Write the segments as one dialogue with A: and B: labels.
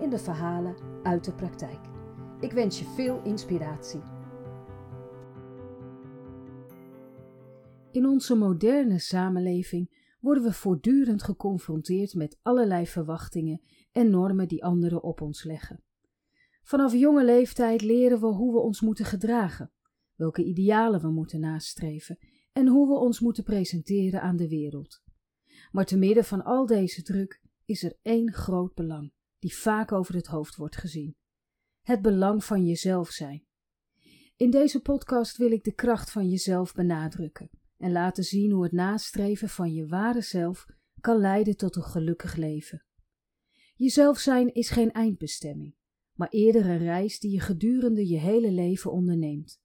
A: in de verhalen uit de praktijk. Ik wens je veel inspiratie. In onze moderne samenleving worden we voortdurend geconfronteerd met allerlei verwachtingen en normen die anderen op ons leggen. Vanaf jonge leeftijd leren we hoe we ons moeten gedragen, welke idealen we moeten nastreven en hoe we ons moeten presenteren aan de wereld. Maar te midden van al deze druk is er één groot belang, die vaak over het hoofd wordt gezien: het belang van jezelf zijn. In deze podcast wil ik de kracht van jezelf benadrukken en laten zien hoe het nastreven van je ware zelf kan leiden tot een gelukkig leven. Jezelf zijn is geen eindbestemming, maar eerder een reis die je gedurende je hele leven onderneemt.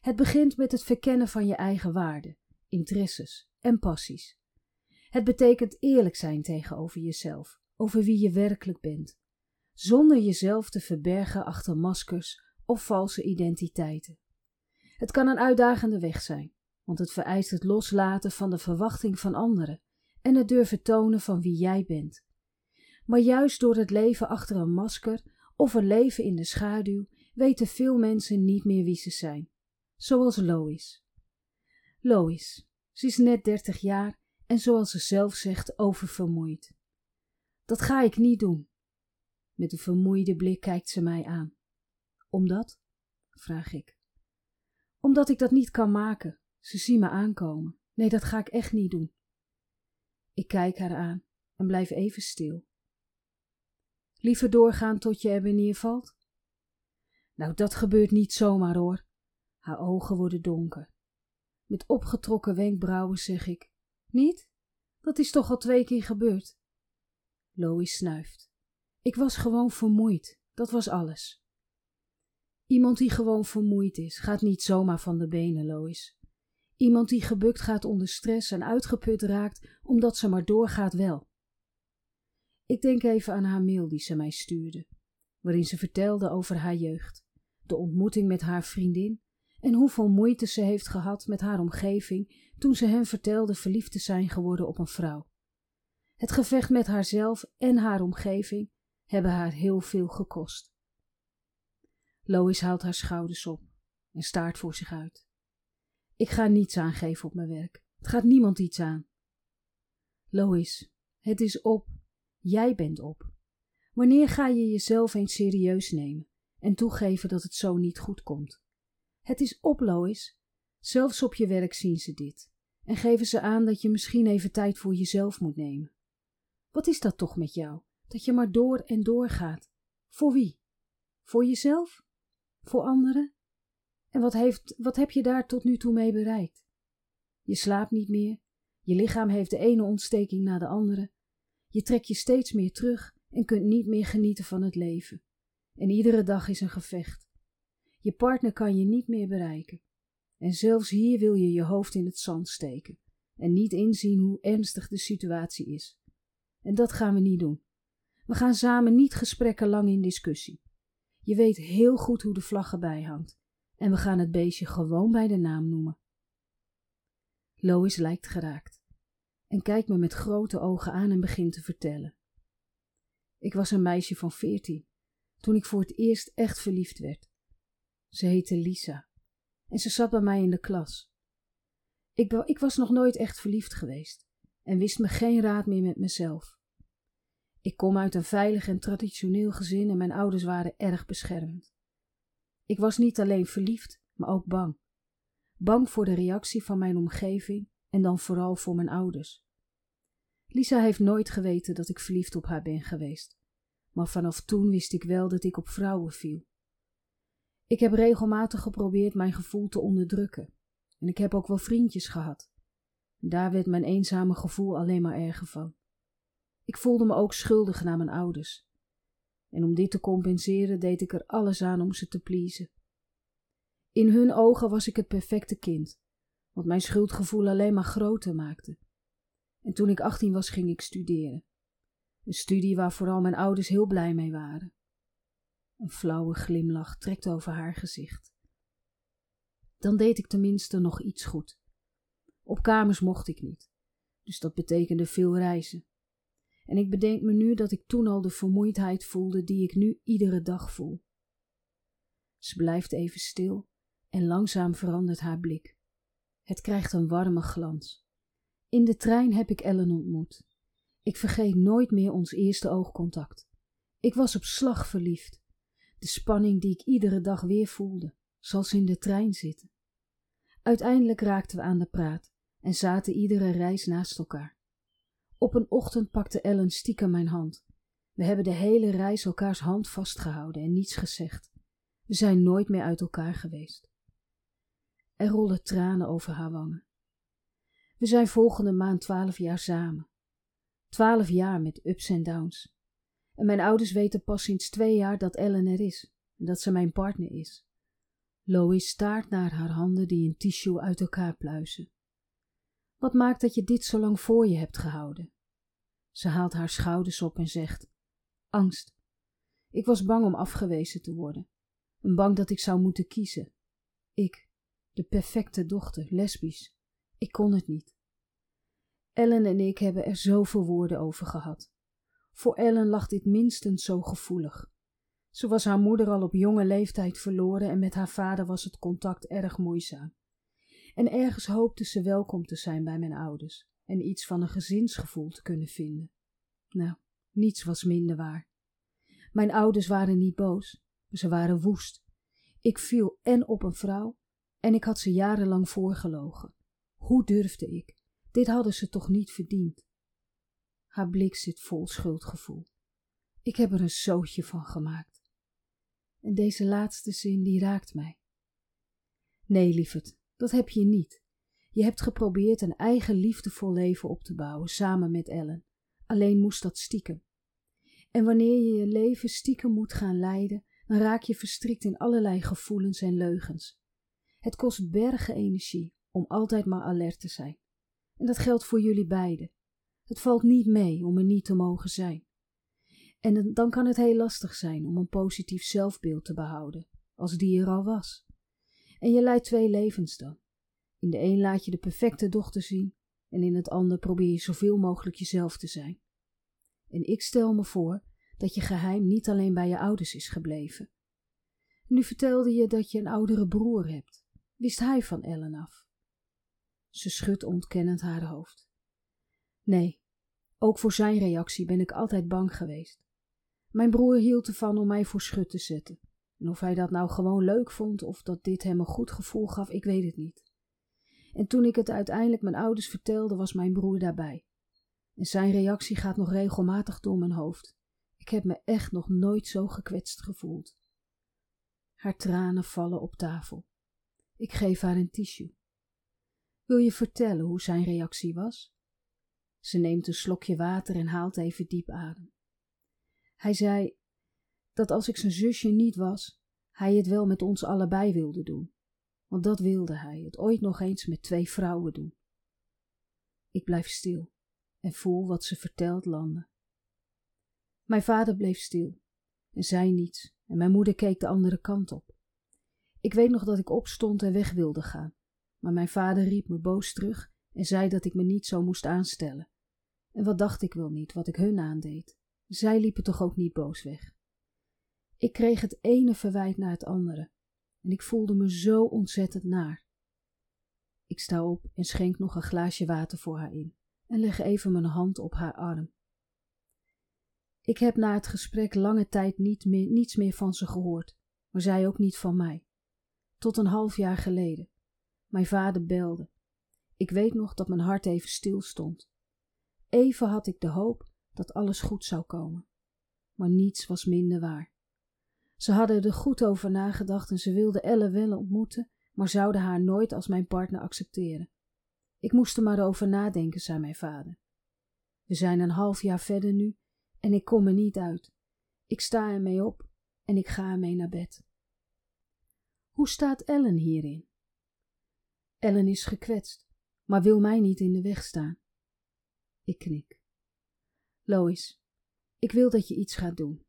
A: Het begint met het verkennen van je eigen waarden, interesses en passies. Het betekent eerlijk zijn tegenover jezelf, over wie je werkelijk bent, zonder jezelf te verbergen achter maskers of valse identiteiten. Het kan een uitdagende weg zijn, want het vereist het loslaten van de verwachting van anderen en het durven tonen van wie jij bent. Maar juist door het leven achter een masker of een leven in de schaduw weten veel mensen niet meer wie ze zijn, zoals Lois. Lois, ze is net dertig jaar en zoals ze zelf zegt, oververmoeid. Dat ga ik niet doen. Met een vermoeide blik kijkt ze mij aan. Omdat? vraag ik. Omdat ik dat niet kan maken. Ze zien me aankomen. Nee, dat ga ik echt niet doen. Ik kijk haar aan en blijf even stil. Liever doorgaan tot je er neervalt? Nou, dat gebeurt niet zomaar hoor. Haar ogen worden donker. Met opgetrokken wenkbrauwen zeg ik: Niet? Dat is toch al twee keer gebeurd? Lois snuift. Ik was gewoon vermoeid, dat was alles. Iemand die gewoon vermoeid is, gaat niet zomaar van de benen, Lois. Iemand die gebukt gaat onder stress en uitgeput raakt omdat ze maar doorgaat wel. Ik denk even aan haar mail die ze mij stuurde, waarin ze vertelde over haar jeugd, de ontmoeting met haar vriendin en hoeveel moeite ze heeft gehad met haar omgeving toen ze hem vertelde verliefd te zijn geworden op een vrouw. Het gevecht met haarzelf en haar omgeving hebben haar heel veel gekost. Lois haalt haar schouders op en staart voor zich uit. Ik ga niets aangeven op mijn werk. Het gaat niemand iets aan. Lois, het is op. Jij bent op. Wanneer ga je jezelf eens serieus nemen en toegeven dat het zo niet goed komt? Het is op, Lois. Zelfs op je werk zien ze dit en geven ze aan dat je misschien even tijd voor jezelf moet nemen. Wat is dat toch met jou, dat je maar door en door gaat? Voor wie? Voor jezelf? Voor anderen? En wat, heeft, wat heb je daar tot nu toe mee bereikt? Je slaapt niet meer, je lichaam heeft de ene ontsteking na de andere, je trekt je steeds meer terug en kunt niet meer genieten van het leven. En iedere dag is een gevecht. Je partner kan je niet meer bereiken. En zelfs hier wil je je hoofd in het zand steken en niet inzien hoe ernstig de situatie is. En dat gaan we niet doen. We gaan samen niet gesprekken lang in discussie. Je weet heel goed hoe de vlag erbij hangt. En we gaan het beestje gewoon bij de naam noemen. Lois lijkt geraakt en kijkt me met grote ogen aan en begint te vertellen. Ik was een meisje van veertien toen ik voor het eerst echt verliefd werd. Ze heette Lisa en ze zat bij mij in de klas. Ik, ik was nog nooit echt verliefd geweest en wist me geen raad meer met mezelf. Ik kom uit een veilig en traditioneel gezin en mijn ouders waren erg beschermend. Ik was niet alleen verliefd, maar ook bang. Bang voor de reactie van mijn omgeving en dan vooral voor mijn ouders. Lisa heeft nooit geweten dat ik verliefd op haar ben geweest, maar vanaf toen wist ik wel dat ik op vrouwen viel. Ik heb regelmatig geprobeerd mijn gevoel te onderdrukken en ik heb ook wel vriendjes gehad. Daar werd mijn eenzame gevoel alleen maar erger van. Ik voelde me ook schuldig naar mijn ouders. En om dit te compenseren deed ik er alles aan om ze te pleasen. In hun ogen was ik het perfecte kind, wat mijn schuldgevoel alleen maar groter maakte. En toen ik 18 was, ging ik studeren. Een studie waar vooral mijn ouders heel blij mee waren. Een flauwe glimlach trekt over haar gezicht. Dan deed ik tenminste nog iets goed. Op kamers mocht ik niet, dus dat betekende veel reizen. En ik bedenk me nu dat ik toen al de vermoeidheid voelde die ik nu iedere dag voel. Ze blijft even stil en langzaam verandert haar blik. Het krijgt een warme glans. In de trein heb ik Ellen ontmoet. Ik vergeet nooit meer ons eerste oogcontact. Ik was op slag verliefd. De spanning die ik iedere dag weer voelde, zoals in de trein zitten. Uiteindelijk raakten we aan de praat en zaten iedere reis naast elkaar. Op een ochtend pakte Ellen stiekem mijn hand. We hebben de hele reis elkaars hand vastgehouden en niets gezegd. We zijn nooit meer uit elkaar geweest. Er rollen tranen over haar wangen. We zijn volgende maand twaalf jaar samen. Twaalf jaar met ups en downs. En mijn ouders weten pas sinds twee jaar dat Ellen er is en dat ze mijn partner is. Lois staart naar haar handen die een tissue uit elkaar pluizen. Wat maakt dat je dit zo lang voor je hebt gehouden? Ze haalt haar schouders op en zegt: Angst. Ik was bang om afgewezen te worden. En bang dat ik zou moeten kiezen. Ik, de perfecte dochter, lesbisch. Ik kon het niet. Ellen en ik hebben er zoveel woorden over gehad. Voor Ellen lag dit minstens zo gevoelig. Ze was haar moeder al op jonge leeftijd verloren en met haar vader was het contact erg moeizaam. En ergens hoopte ze welkom te zijn bij mijn ouders en iets van een gezinsgevoel te kunnen vinden. Nou, niets was minder waar. Mijn ouders waren niet boos, ze waren woest. Ik viel en op een vrouw en ik had ze jarenlang voorgelogen. Hoe durfde ik? Dit hadden ze toch niet verdiend? Haar blik zit vol schuldgevoel. Ik heb er een zootje van gemaakt. En deze laatste zin die raakt mij. Nee, lieverd, dat heb je niet. Je hebt geprobeerd een eigen liefdevol leven op te bouwen samen met Ellen. Alleen moest dat stiekem. En wanneer je je leven stiekem moet gaan leiden, dan raak je verstrikt in allerlei gevoelens en leugens. Het kost bergen energie om altijd maar alert te zijn. En dat geldt voor jullie beiden. Het valt niet mee om er niet te mogen zijn. En dan kan het heel lastig zijn om een positief zelfbeeld te behouden, als die er al was. En je leidt twee levens dan. In de een laat je de perfecte dochter zien, en in het ander probeer je zoveel mogelijk jezelf te zijn. En ik stel me voor dat je geheim niet alleen bij je ouders is gebleven. Nu vertelde je dat je een oudere broer hebt. Wist hij van Ellen af? Ze schudt ontkennend haar hoofd. Nee, ook voor zijn reactie ben ik altijd bang geweest. Mijn broer hield ervan om mij voor schut te zetten. En of hij dat nou gewoon leuk vond of dat dit hem een goed gevoel gaf, ik weet het niet. En toen ik het uiteindelijk mijn ouders vertelde, was mijn broer daarbij. En zijn reactie gaat nog regelmatig door mijn hoofd. Ik heb me echt nog nooit zo gekwetst gevoeld. Haar tranen vallen op tafel. Ik geef haar een tissue. Wil je vertellen hoe zijn reactie was? Ze neemt een slokje water en haalt even diep adem. Hij zei dat als ik zijn zusje niet was, hij het wel met ons allebei wilde doen. Want dat wilde hij, het ooit nog eens met twee vrouwen doen. Ik blijf stil en voel wat ze vertelt landen. Mijn vader bleef stil en zei niets en mijn moeder keek de andere kant op. Ik weet nog dat ik opstond en weg wilde gaan, maar mijn vader riep me boos terug en zei dat ik me niet zo moest aanstellen. En wat dacht ik wel niet, wat ik hun aandeed. Zij liepen toch ook niet boos weg. Ik kreeg het ene verwijt na het andere en ik voelde me zo ontzettend naar. Ik sta op en schenk nog een glaasje water voor haar in en leg even mijn hand op haar arm. Ik heb na het gesprek lange tijd niet meer, niets meer van ze gehoord, maar zij ook niet van mij. Tot een half jaar geleden. Mijn vader belde. Ik weet nog dat mijn hart even stil stond. Even had ik de hoop dat alles goed zou komen. Maar niets was minder waar. Ze hadden er goed over nagedacht en ze wilden Elle wel ontmoeten, maar zouden haar nooit als mijn partner accepteren. Ik moest er maar over nadenken, zei mijn vader. We zijn een half jaar verder nu en ik kom er niet uit. Ik sta ermee op en ik ga ermee naar bed. Hoe staat Ellen hierin? Ellen is gekwetst, maar wil mij niet in de weg staan. Ik knik. Lois, ik wil dat je iets gaat doen.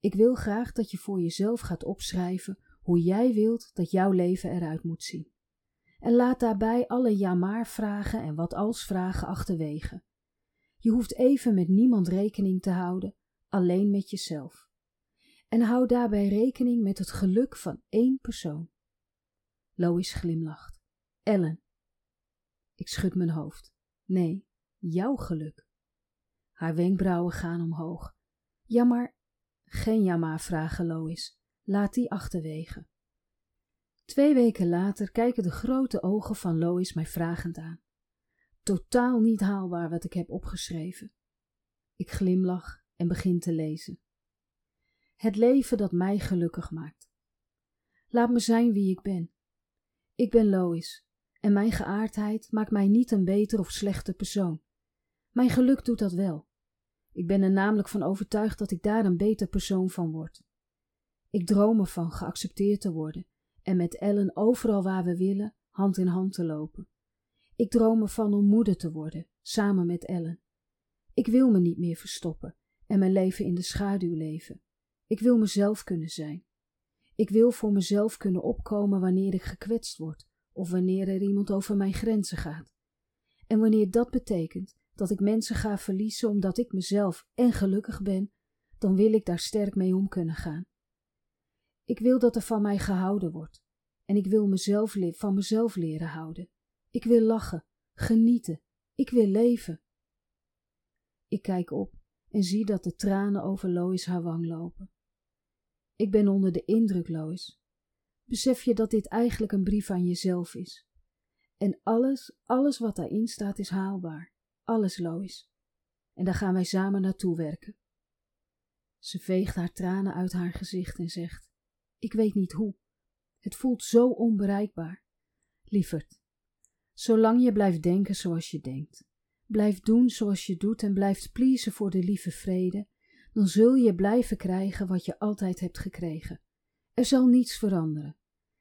A: Ik wil graag dat je voor jezelf gaat opschrijven hoe jij wilt dat jouw leven eruit moet zien. En laat daarbij alle ja-maar-vragen en wat-als-vragen achterwege. Je hoeft even met niemand rekening te houden, alleen met jezelf. En hou daarbij rekening met het geluk van één persoon. Lois glimlacht. Ellen. Ik schud mijn hoofd. Nee, jouw geluk. Haar wenkbrauwen gaan omhoog. Ja, maar geen ja vragen, Lois. Laat die achterwege. Twee weken later kijken de grote ogen van Lois mij vragend aan. Totaal niet haalbaar wat ik heb opgeschreven. Ik glimlach en begin te lezen. Het leven dat mij gelukkig maakt. Laat me zijn wie ik ben. Ik ben Lois en mijn geaardheid maakt mij niet een beter of slechter persoon. Mijn geluk doet dat wel. Ik ben er namelijk van overtuigd dat ik daar een beter persoon van word. Ik droom ervan geaccepteerd te worden en met Ellen overal waar we willen hand in hand te lopen. Ik droom ervan om moeder te worden, samen met Ellen. Ik wil me niet meer verstoppen en mijn leven in de schaduw leven. Ik wil mezelf kunnen zijn. Ik wil voor mezelf kunnen opkomen wanneer ik gekwetst word of wanneer er iemand over mijn grenzen gaat. En wanneer dat betekent dat ik mensen ga verliezen omdat ik mezelf en gelukkig ben, dan wil ik daar sterk mee om kunnen gaan. Ik wil dat er van mij gehouden wordt en ik wil mezelf van mezelf leren houden. Ik wil lachen, genieten, ik wil leven. Ik kijk op en zie dat de tranen over Lois haar wang lopen. Ik ben onder de indruk, Lois. Besef je dat dit eigenlijk een brief aan jezelf is? En alles, alles wat daarin staat is haalbaar. Alles, Lois. En daar gaan wij samen naartoe werken. Ze veegt haar tranen uit haar gezicht en zegt: Ik weet niet hoe. Het voelt zo onbereikbaar. Lieverd, zolang je blijft denken zoals je denkt, blijft doen zoals je doet en blijft pleasen voor de lieve vrede, dan zul je blijven krijgen wat je altijd hebt gekregen. Er zal niets veranderen.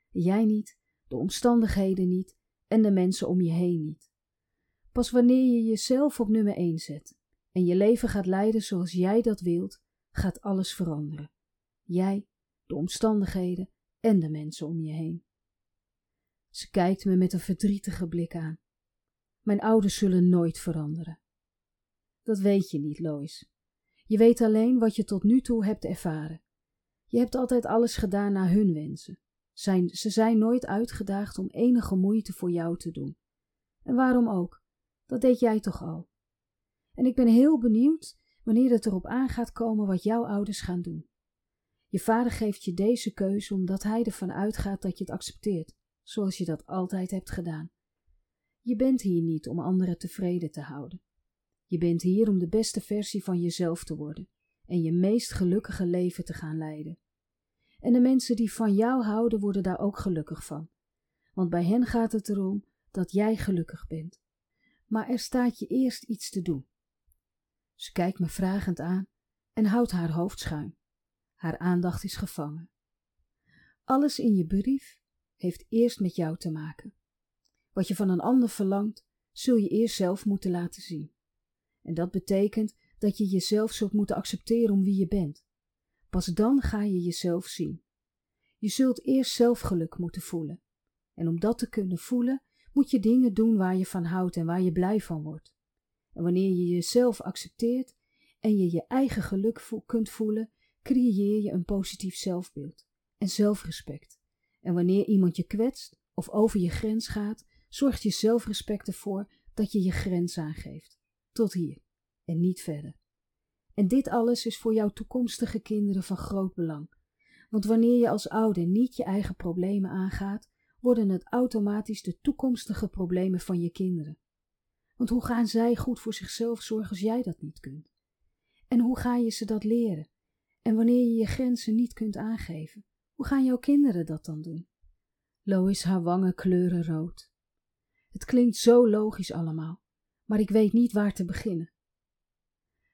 A: Jij niet, de omstandigheden niet en de mensen om je heen niet. Pas wanneer je jezelf op nummer 1 zet en je leven gaat leiden zoals jij dat wilt, gaat alles veranderen. Jij, de omstandigheden en de mensen om je heen. Ze kijkt me met een verdrietige blik aan. Mijn ouders zullen nooit veranderen. Dat weet je niet, Lois. Je weet alleen wat je tot nu toe hebt ervaren. Je hebt altijd alles gedaan naar hun wensen. Zijn, ze zijn nooit uitgedaagd om enige moeite voor jou te doen. En waarom ook? Dat deed jij toch al. En ik ben heel benieuwd wanneer het erop aan gaat komen wat jouw ouders gaan doen. Je vader geeft je deze keuze omdat hij ervan uitgaat dat je het accepteert, zoals je dat altijd hebt gedaan. Je bent hier niet om anderen tevreden te houden. Je bent hier om de beste versie van jezelf te worden en je meest gelukkige leven te gaan leiden. En de mensen die van jou houden worden daar ook gelukkig van, want bij hen gaat het erom dat jij gelukkig bent. Maar er staat je eerst iets te doen. Ze kijkt me vragend aan en houdt haar hoofd schuin. Haar aandacht is gevangen. Alles in je brief heeft eerst met jou te maken. Wat je van een ander verlangt, zul je eerst zelf moeten laten zien. En dat betekent dat je jezelf zult moeten accepteren om wie je bent. Pas dan ga je jezelf zien. Je zult eerst zelfgeluk moeten voelen. En om dat te kunnen voelen, moet je dingen doen waar je van houdt en waar je blij van wordt. En wanneer je jezelf accepteert en je je eigen geluk kunt voelen, creëer je een positief zelfbeeld en zelfrespect. En wanneer iemand je kwetst of over je grens gaat, zorgt je zelfrespect ervoor dat je je grens aangeeft. Tot hier en niet verder. En dit alles is voor jouw toekomstige kinderen van groot belang. Want wanneer je als ouder niet je eigen problemen aangaat, worden het automatisch de toekomstige problemen van je kinderen. Want hoe gaan zij goed voor zichzelf zorgen als jij dat niet kunt? En hoe ga je ze dat leren? En wanneer je je grenzen niet kunt aangeven, hoe gaan jouw kinderen dat dan doen? Lois haar wangen kleuren rood. Het klinkt zo logisch allemaal, maar ik weet niet waar te beginnen.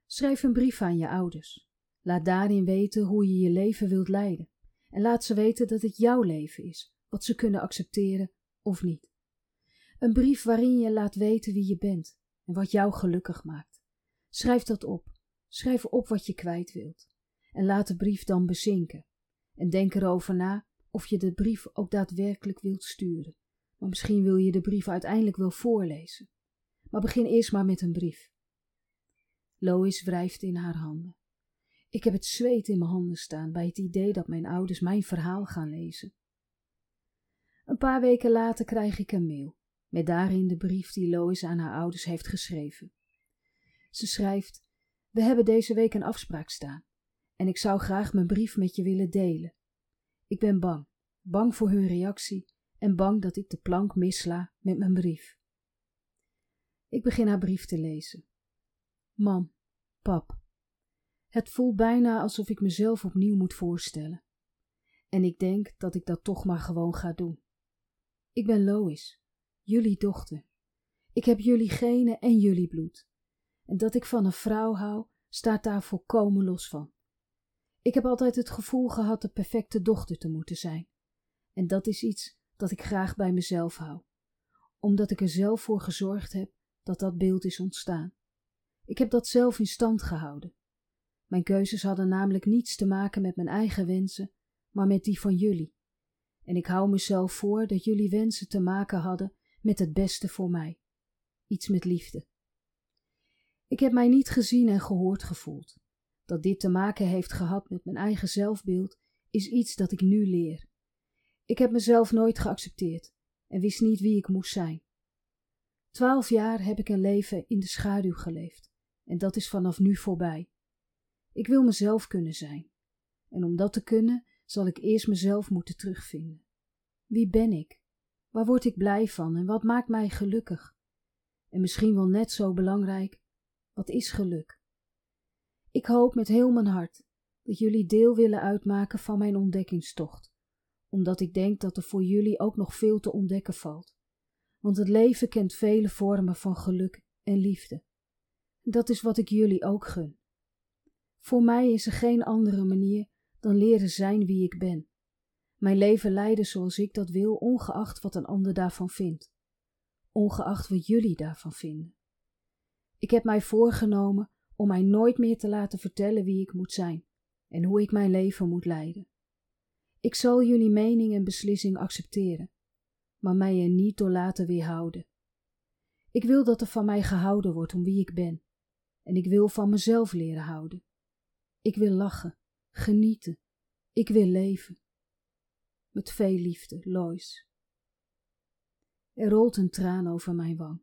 A: Schrijf een brief aan je ouders. Laat daarin weten hoe je je leven wilt leiden. En laat ze weten dat het jouw leven is, wat ze kunnen accepteren of niet. Een brief waarin je laat weten wie je bent en wat jou gelukkig maakt. Schrijf dat op. Schrijf op wat je kwijt wilt. En laat de brief dan bezinken. En denk erover na of je de brief ook daadwerkelijk wilt sturen. Maar misschien wil je de brief uiteindelijk wel voorlezen. Maar begin eerst maar met een brief. Lois wrijft in haar handen. Ik heb het zweet in mijn handen staan bij het idee dat mijn ouders mijn verhaal gaan lezen. Een paar weken later krijg ik een mail, met daarin de brief die Lois aan haar ouders heeft geschreven. Ze schrijft: We hebben deze week een afspraak staan en ik zou graag mijn brief met je willen delen. Ik ben bang, bang voor hun reactie en bang dat ik de plank missla met mijn brief. Ik begin haar brief te lezen. Mam, pap, het voelt bijna alsof ik mezelf opnieuw moet voorstellen. En ik denk dat ik dat toch maar gewoon ga doen. Ik ben Lois, jullie dochter. Ik heb jullie genen en jullie bloed. En dat ik van een vrouw hou, staat daar volkomen los van. Ik heb altijd het gevoel gehad de perfecte dochter te moeten zijn. En dat is iets dat ik graag bij mezelf hou, omdat ik er zelf voor gezorgd heb dat dat beeld is ontstaan. Ik heb dat zelf in stand gehouden. Mijn keuzes hadden namelijk niets te maken met mijn eigen wensen, maar met die van jullie. En ik hou mezelf voor dat jullie wensen te maken hadden met het beste voor mij. Iets met liefde. Ik heb mij niet gezien en gehoord gevoeld. Dat dit te maken heeft gehad met mijn eigen zelfbeeld, is iets dat ik nu leer. Ik heb mezelf nooit geaccepteerd en wist niet wie ik moest zijn. Twaalf jaar heb ik een leven in de schaduw geleefd en dat is vanaf nu voorbij. Ik wil mezelf kunnen zijn. En om dat te kunnen, zal ik eerst mezelf moeten terugvinden. Wie ben ik? Waar word ik blij van en wat maakt mij gelukkig? En misschien wel net zo belangrijk, wat is geluk? Ik hoop met heel mijn hart dat jullie deel willen uitmaken van mijn ontdekkingstocht, omdat ik denk dat er voor jullie ook nog veel te ontdekken valt. Want het leven kent vele vormen van geluk en liefde. Dat is wat ik jullie ook gun. Voor mij is er geen andere manier dan leren zijn wie ik ben. Mijn leven leiden zoals ik dat wil, ongeacht wat een ander daarvan vindt. Ongeacht wat jullie daarvan vinden. Ik heb mij voorgenomen om mij nooit meer te laten vertellen wie ik moet zijn en hoe ik mijn leven moet leiden. Ik zal jullie mening en beslissing accepteren, maar mij er niet door laten weerhouden. Ik wil dat er van mij gehouden wordt om wie ik ben, en ik wil van mezelf leren houden. Ik wil lachen, genieten. Ik wil leven. Met veel liefde, Lois. Er rolt een traan over mijn wang.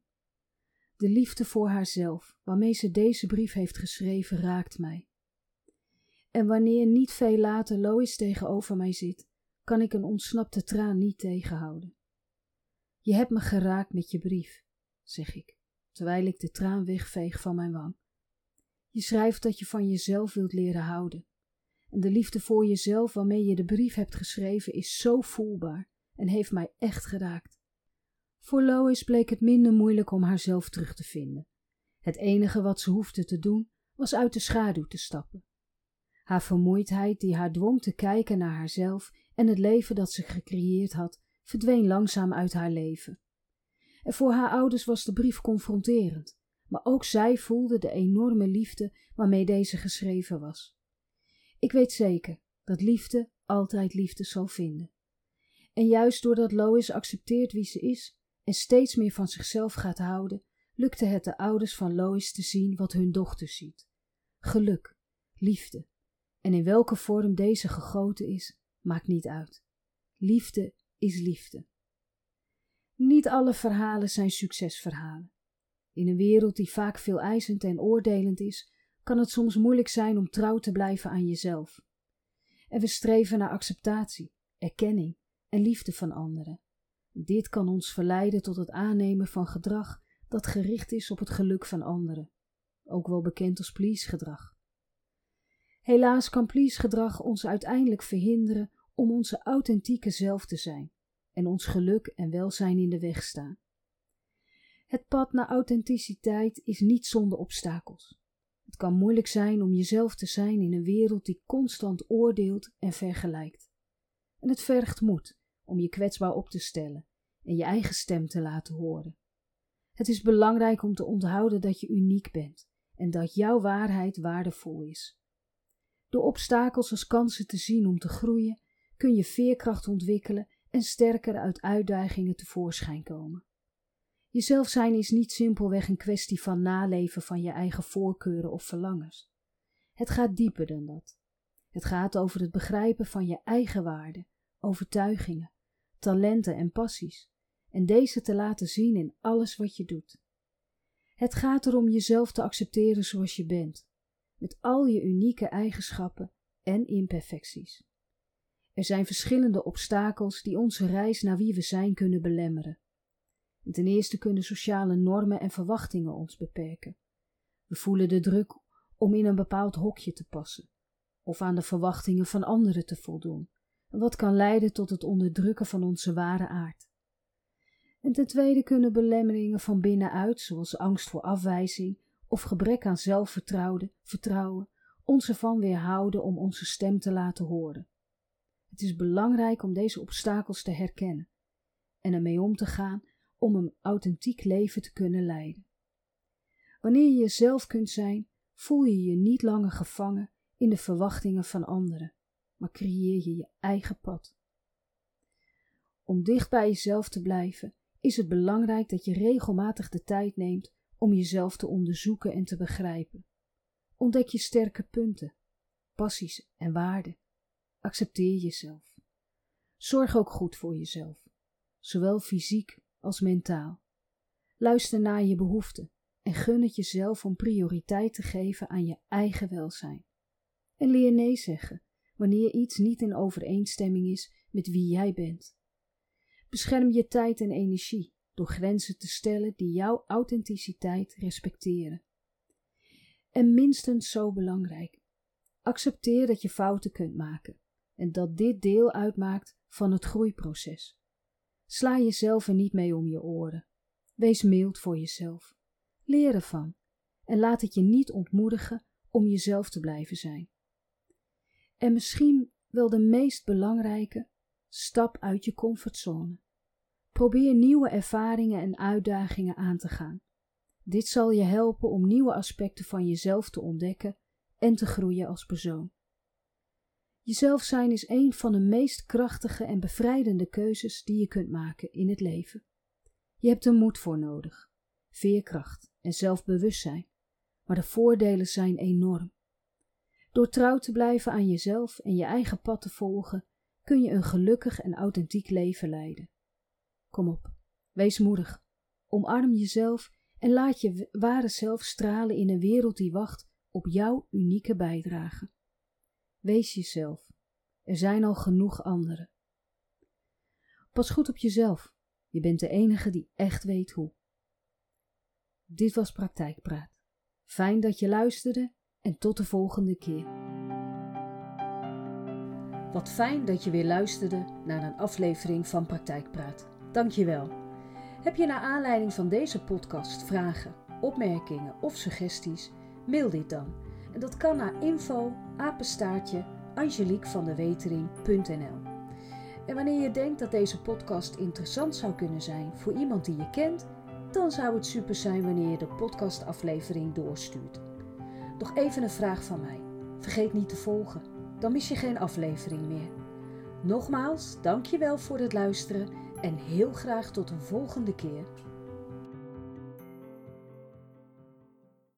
A: De liefde voor haarzelf, waarmee ze deze brief heeft geschreven, raakt mij. En wanneer niet veel later Lois tegenover mij zit, kan ik een ontsnapte traan niet tegenhouden. Je hebt me geraakt met je brief, zeg ik, terwijl ik de traan wegveeg van mijn wang. Je schrijft dat je van jezelf wilt leren houden. En de liefde voor jezelf waarmee je de brief hebt geschreven is zo voelbaar en heeft mij echt geraakt. Voor Lois bleek het minder moeilijk om haarzelf terug te vinden. Het enige wat ze hoefde te doen was uit de schaduw te stappen. Haar vermoeidheid, die haar dwong te kijken naar haarzelf en het leven dat ze gecreëerd had, verdween langzaam uit haar leven. En voor haar ouders was de brief confronterend maar ook zij voelde de enorme liefde waarmee deze geschreven was. Ik weet zeker dat liefde altijd liefde zal vinden. En juist doordat Lois accepteert wie ze is en steeds meer van zichzelf gaat houden, lukte het de ouders van Lois te zien wat hun dochter ziet: geluk, liefde. En in welke vorm deze gegoten is, maakt niet uit. Liefde is liefde. Niet alle verhalen zijn succesverhalen. In een wereld die vaak veel eisend en oordelend is, kan het soms moeilijk zijn om trouw te blijven aan jezelf. En we streven naar acceptatie, erkenning en liefde van anderen. Dit kan ons verleiden tot het aannemen van gedrag dat gericht is op het geluk van anderen, ook wel bekend als please-gedrag. Helaas kan please-gedrag ons uiteindelijk verhinderen om onze authentieke zelf te zijn en ons geluk en welzijn in de weg staan. Het pad naar authenticiteit is niet zonder obstakels. Het kan moeilijk zijn om jezelf te zijn in een wereld die constant oordeelt en vergelijkt. En het vergt moed om je kwetsbaar op te stellen en je eigen stem te laten horen. Het is belangrijk om te onthouden dat je uniek bent en dat jouw waarheid waardevol is. Door obstakels als kansen te zien om te groeien, kun je veerkracht ontwikkelen en sterker uit uitdagingen tevoorschijn komen. Jezelf zijn is niet simpelweg een kwestie van naleven van je eigen voorkeuren of verlangens. Het gaat dieper dan dat. Het gaat over het begrijpen van je eigen waarden, overtuigingen, talenten en passies, en deze te laten zien in alles wat je doet. Het gaat erom jezelf te accepteren zoals je bent, met al je unieke eigenschappen en imperfecties. Er zijn verschillende obstakels die onze reis naar wie we zijn kunnen belemmeren. Ten eerste kunnen sociale normen en verwachtingen ons beperken. We voelen de druk om in een bepaald hokje te passen, of aan de verwachtingen van anderen te voldoen, wat kan leiden tot het onderdrukken van onze ware aard. En ten tweede kunnen belemmeringen van binnenuit, zoals angst voor afwijzing of gebrek aan zelfvertrouwen, vertrouwen, ons ervan weerhouden om onze stem te laten horen. Het is belangrijk om deze obstakels te herkennen en ermee om te gaan om een authentiek leven te kunnen leiden. Wanneer je jezelf kunt zijn, voel je je niet langer gevangen in de verwachtingen van anderen, maar creëer je je eigen pad. Om dicht bij jezelf te blijven, is het belangrijk dat je regelmatig de tijd neemt om jezelf te onderzoeken en te begrijpen. Ontdek je sterke punten, passies en waarden. Accepteer jezelf. Zorg ook goed voor jezelf, zowel fysiek als mentaal. Luister naar je behoeften en gun het jezelf om prioriteit te geven aan je eigen welzijn. En leer nee zeggen wanneer iets niet in overeenstemming is met wie jij bent. Bescherm je tijd en energie door grenzen te stellen die jouw authenticiteit respecteren. En minstens zo belangrijk, accepteer dat je fouten kunt maken en dat dit deel uitmaakt van het groeiproces. Sla jezelf er niet mee om je oren. Wees mild voor jezelf. Leer ervan en laat het je niet ontmoedigen om jezelf te blijven zijn. En misschien wel de meest belangrijke, stap uit je comfortzone. Probeer nieuwe ervaringen en uitdagingen aan te gaan. Dit zal je helpen om nieuwe aspecten van jezelf te ontdekken en te groeien als persoon. Jezelf zijn is een van de meest krachtige en bevrijdende keuzes die je kunt maken in het leven. Je hebt er moed voor nodig, veerkracht en zelfbewustzijn, maar de voordelen zijn enorm. Door trouw te blijven aan jezelf en je eigen pad te volgen, kun je een gelukkig en authentiek leven leiden. Kom op, wees moedig, omarm jezelf en laat je ware zelf stralen in een wereld die wacht op jouw unieke bijdrage. Wees jezelf. Er zijn al genoeg anderen. Pas goed op jezelf. Je bent de enige die echt weet hoe. Dit was Praktijkpraat. Fijn dat je luisterde en tot de volgende keer. Wat fijn dat je weer luisterde naar een aflevering van Praktijkpraat. Dank je wel. Heb je naar aanleiding van deze podcast vragen, opmerkingen of suggesties? Mail dit dan. En dat kan naar info apenstaartje angeliquevandewetering.nl En wanneer je denkt dat deze podcast interessant zou kunnen zijn voor iemand die je kent, dan zou het super zijn wanneer je de podcastaflevering doorstuurt. Nog even een vraag van mij. Vergeet niet te volgen, dan mis je geen aflevering meer. Nogmaals, dankjewel voor het luisteren en heel graag tot een volgende keer.